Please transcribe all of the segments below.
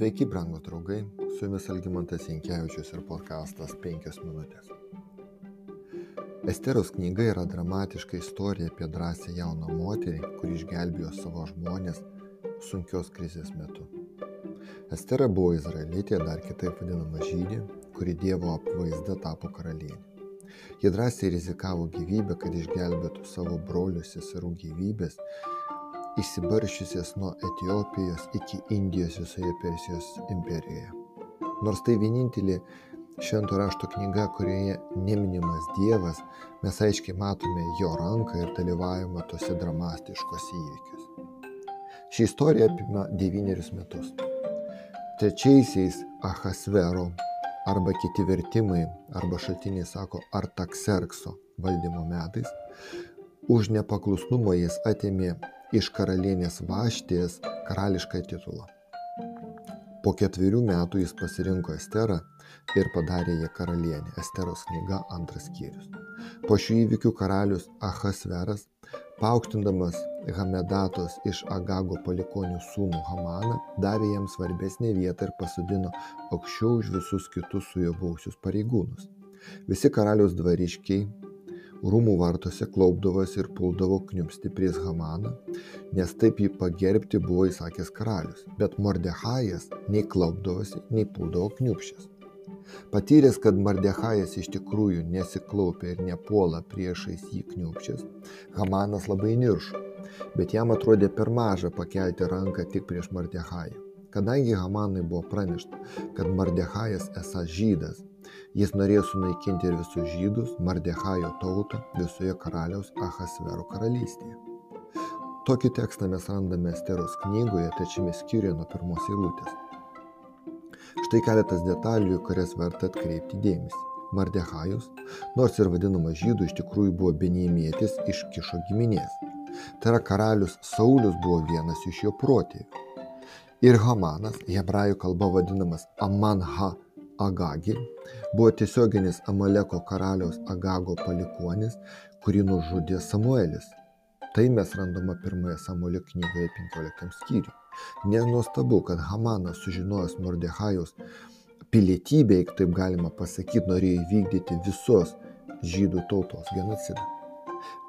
Sveiki, brangų draugai, su jumis Algymantas Jankievičius ir podkastas 5 minutės. Esteros knyga yra dramatiška istorija apie drąsią jauną moterį, kuri išgelbėjo savo žmonės sunkios krizės metu. Estera buvo izraelitė, dar kitaip vadinama žydė, kuri Dievo apvaizda tapo karalienė. Ji drąsiai rizikavo gyvybę, kad išgelbėtų savo brolių seserų gyvybės išsibarsčiusias nuo Etiopijos iki Indijos visoje Persijos imperijoje. Nors tai vienintelė švento rašto knyga, kurioje neminimas Dievas, mes aiškiai matome jo ranką ir dalyvavimą tose dramatiškose įvykiuose. Ši istorija apima devynerius metus. Trečiaisiais Ahasvero arba kiti vertimai arba šaltiniai sako Artakserkso valdymo metais už nepaklusnumą jis atėmė iš karalienės Vaštės karališką titulą. Po ketverių metų jis pasirinko Esterą ir padarė ją karalienę. Esteros knyga antras skyrius. Po šių įvykių karalius Ahasveras, paaukštindamas Hamedatos iš Agago palikonių sūnų Hamaną, davė jam svarbesnę vietą ir pasodino aukščiau už visus kitus su juo buvusius pareigūnus. Visi karaliaus dvariškiai rūmų vartuose klaupdavosi ir puldavo kniupsti prieš Hamaną, nes taip jį pagerbti buvo įsakęs karalius. Bet Mordechajas nei klaupdavosi, nei puldavo kniupščias. Patyręs, kad Mardechajas iš tikrųjų nesiklaupia ir nepuola priešais jį kniupščias, Hamanas labai niršo, bet jam atrodė per maža pakelti ranką tik prieš Mardechają. Kadangi Hamanui buvo pranešta, kad Mardechajas esą žydas, Jis norėjo sunaikinti ir visus žydus, Mardechajo tautą visoje karaliaus Ahasvero karalystėje. Tokį tekstą mes randame Esteros knygoje, trečiame skyriuje nuo pirmos eilutės. Štai keletas detalių, kurias verta atkreipti dėmesį. Mardechajus, nors ir vadinamas žydų, iš tikrųjų buvo benėmėtis iš kišo giminės. Tai yra karalius Saulis buvo vienas iš jo protėvių. Ir Hamanas, hebrajų kalba vadinamas Amanha Agagi buvo tiesioginis Amaleko karaliaus Agago palikuonis, kurį nužudė Samuelis. Tai mes randama pirmoje Samuelio knygoje 15 skyriui. Nenuostabu, kad Hamanas sužinojęs Mordechajaus pilietybę, jeigu taip galima pasakyti, norėjo įvykdyti visos žydų tautos genocidą.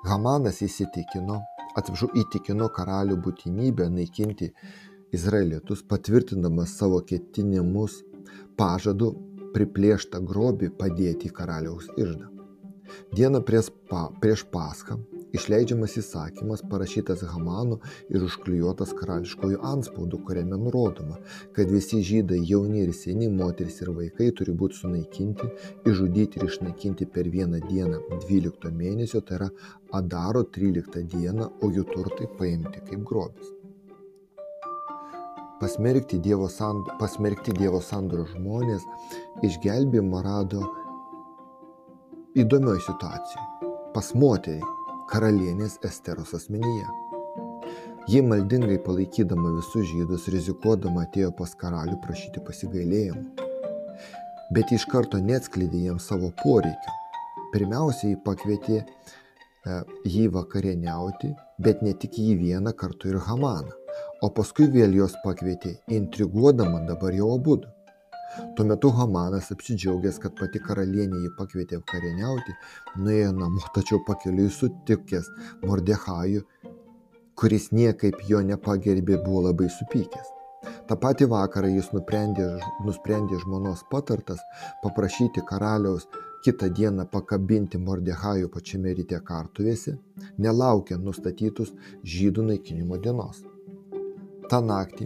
Hamanas įsitikino, atsiprašau, įtikino karalių būtinybę naikinti izraelitus, patvirtindamas savo ketinimus pažadu priplėštą grobį padėti į karaliaus iždą. Dieną prieš, pa, prieš Paschą išleidžiamas įsakymas parašytas Hamanu ir užklijuotas karališkojų anspaudu, kuriame nurodoma, kad visi žydai jauni ir seni, moteris ir vaikai turi būti sunaikinti, išžudyti ir išnaikinti per vieną dieną 12 mėnesio, tai yra Adaro 13 dieną, o jų turtai paimti kaip grobis pasmerkti Dievo, sand, pasmerkti dievo sandoro žmonės išgelbėjimą rado įdomioj situacijai. Pas moterį karalienės Esteros asmenyje. Ji maldingai palaikydama visus žydus, rizikuodama atėjo pas karalių prašyti pasigailėjimo. Bet iš karto neatskleidė jiems savo poreikio. Pirmiausia, jį pakvietė e, jį vakarieniauti, bet ne tik jį vieną kartu ir Hamaną o paskui vėl juos pakvietė, intriguodama dabar jau abudu. Tuo metu Hamanas apsidžiaugęs, kad pati karalienė jį pakvietė vakarieniauti, nuėjo namo, tačiau pakeliui sutikęs Mordechajų, kuris niekaip jo nepagerbė, buvo labai supykęs. Ta pati vakarą jis nusprendė, nusprendė žmonos patartas paprašyti karaliaus kitą dieną pakabinti Mordechajų pačiame ryte kartuvėse, nelaukiant nustatytus žydų naikinimo dienos. Ta naktį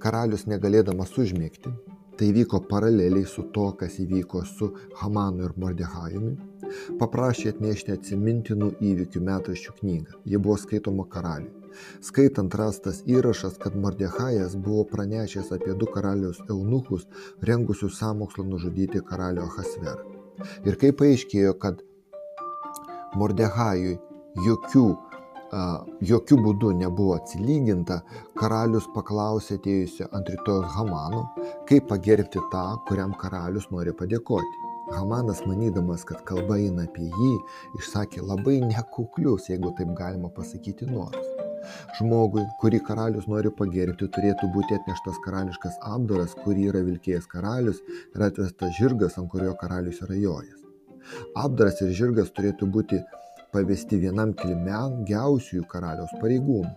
karalius negalėdamas užmėgti, tai vyko paraleliai su to, kas įvyko su Hamanu ir Mordechajumi, paprašė atnešti atsimintinų įvykių metraščių knygą. Ji buvo skaitoma karaliui. Skaitant rastas įrašas, kad Mordechajas buvo pranešęs apie du karalius eunuchus, rengusius sąmokslą nužudyti karalių Ahasverą. Ir kai paaiškėjo, kad Mordechajui jokių jokių būdų nebuvo atsilyginta, karalius paklausė atėjusio ant rytojos Hamano, kaip pagerbti tą, kuriam karalius nori padėkoti. Hamanas, manydamas, kad kalba eina apie jį, išsakė labai nekuklius, jeigu taip galima pasakyti, norus. Žmogui, kurį karalius nori pagerbti, turėtų būti atneštas karališkas apdaras, kurį yra vilkėjęs karalius ir atvestas žirgas, ant kurio karalius yra jojęs. Apdaras ir žirgas turėtų būti pavesti vienam kilmiausiųjų karaliaus pareigūnų.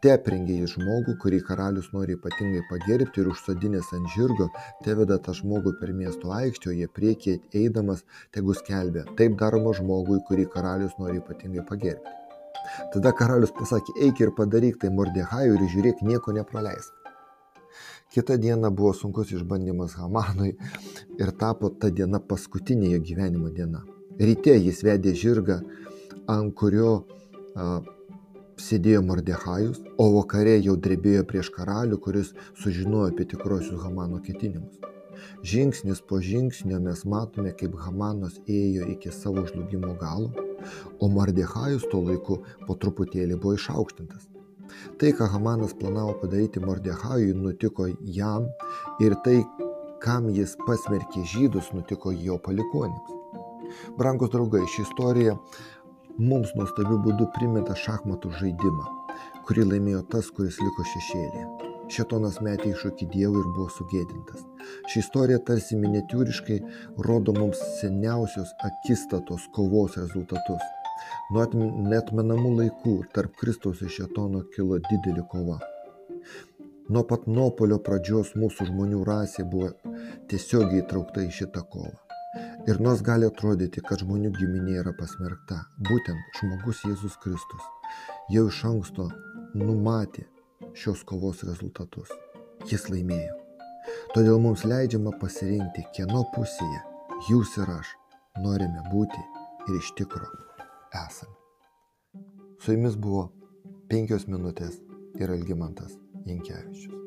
Te aprengė į žmogų, kurį karalius nori ypatingai pagerbti ir užsodinęs ant žirgo, te veda tą žmogų per miesto aikštę, o jie priekiai eidamas tegu skelbė, taip daroma žmogui, kurį karalius nori ypatingai pagerbti. Tada karalius pasakė, eik ir padaryk tai Mordehajų ir žiūrėk, nieko nepraleisk. Kita diena buvo sunkus išbandymas Hamanui ir tapo ta diena paskutinė jo gyvenimo diena. Ryte jis vedė žirgą, ant kurio a, sėdėjo Mordehajus, o vakare jau drebėjo prieš karalių, kuris sužinojo apie tikrosius Hamano ketinimus. Žingsnis po žingsnio mes matome, kaip Hamanas ėjo iki savo žlugimo galo o Mardechajus tuo laiku po truputėlį buvo išaukštintas. Tai, ką Hamanas planavo padaryti Mordechajui, nutiko jam ir tai, kam jis pasmerkė žydus, nutiko jo palikonėms. Brangus draugai, ši istorija mums nuostabiu būdu primeta šachmatų žaidimą, kurį laimėjo tas, kuris liko šešėlėje. Šetonas metė iššūkį Dievui ir buvo sugėdintas. Ši istorija tarsi miniatūriškai rodo mums seniausios akistatos kovos rezultatus. Nuo netmenamų laikų tarp Kristaus ir Šetono kilo didelė kova. Nuo pat nuopolio pradžios mūsų žmonių rasė buvo tiesiogiai įtraukta į šitą kovą. Ir nors gali atrodyti, kad žmonių giminė yra pasmerkta, būtent žmogus Jėzus Kristus jau iš anksto numatė šios kovos rezultatus. Jis laimėjo. Todėl mums leidžiama pasirinkti, kieno pusėje jūs ir aš norime būti ir iš tikro esame. Su jumis buvo penkios minutės ir Algymantas Jankievičius.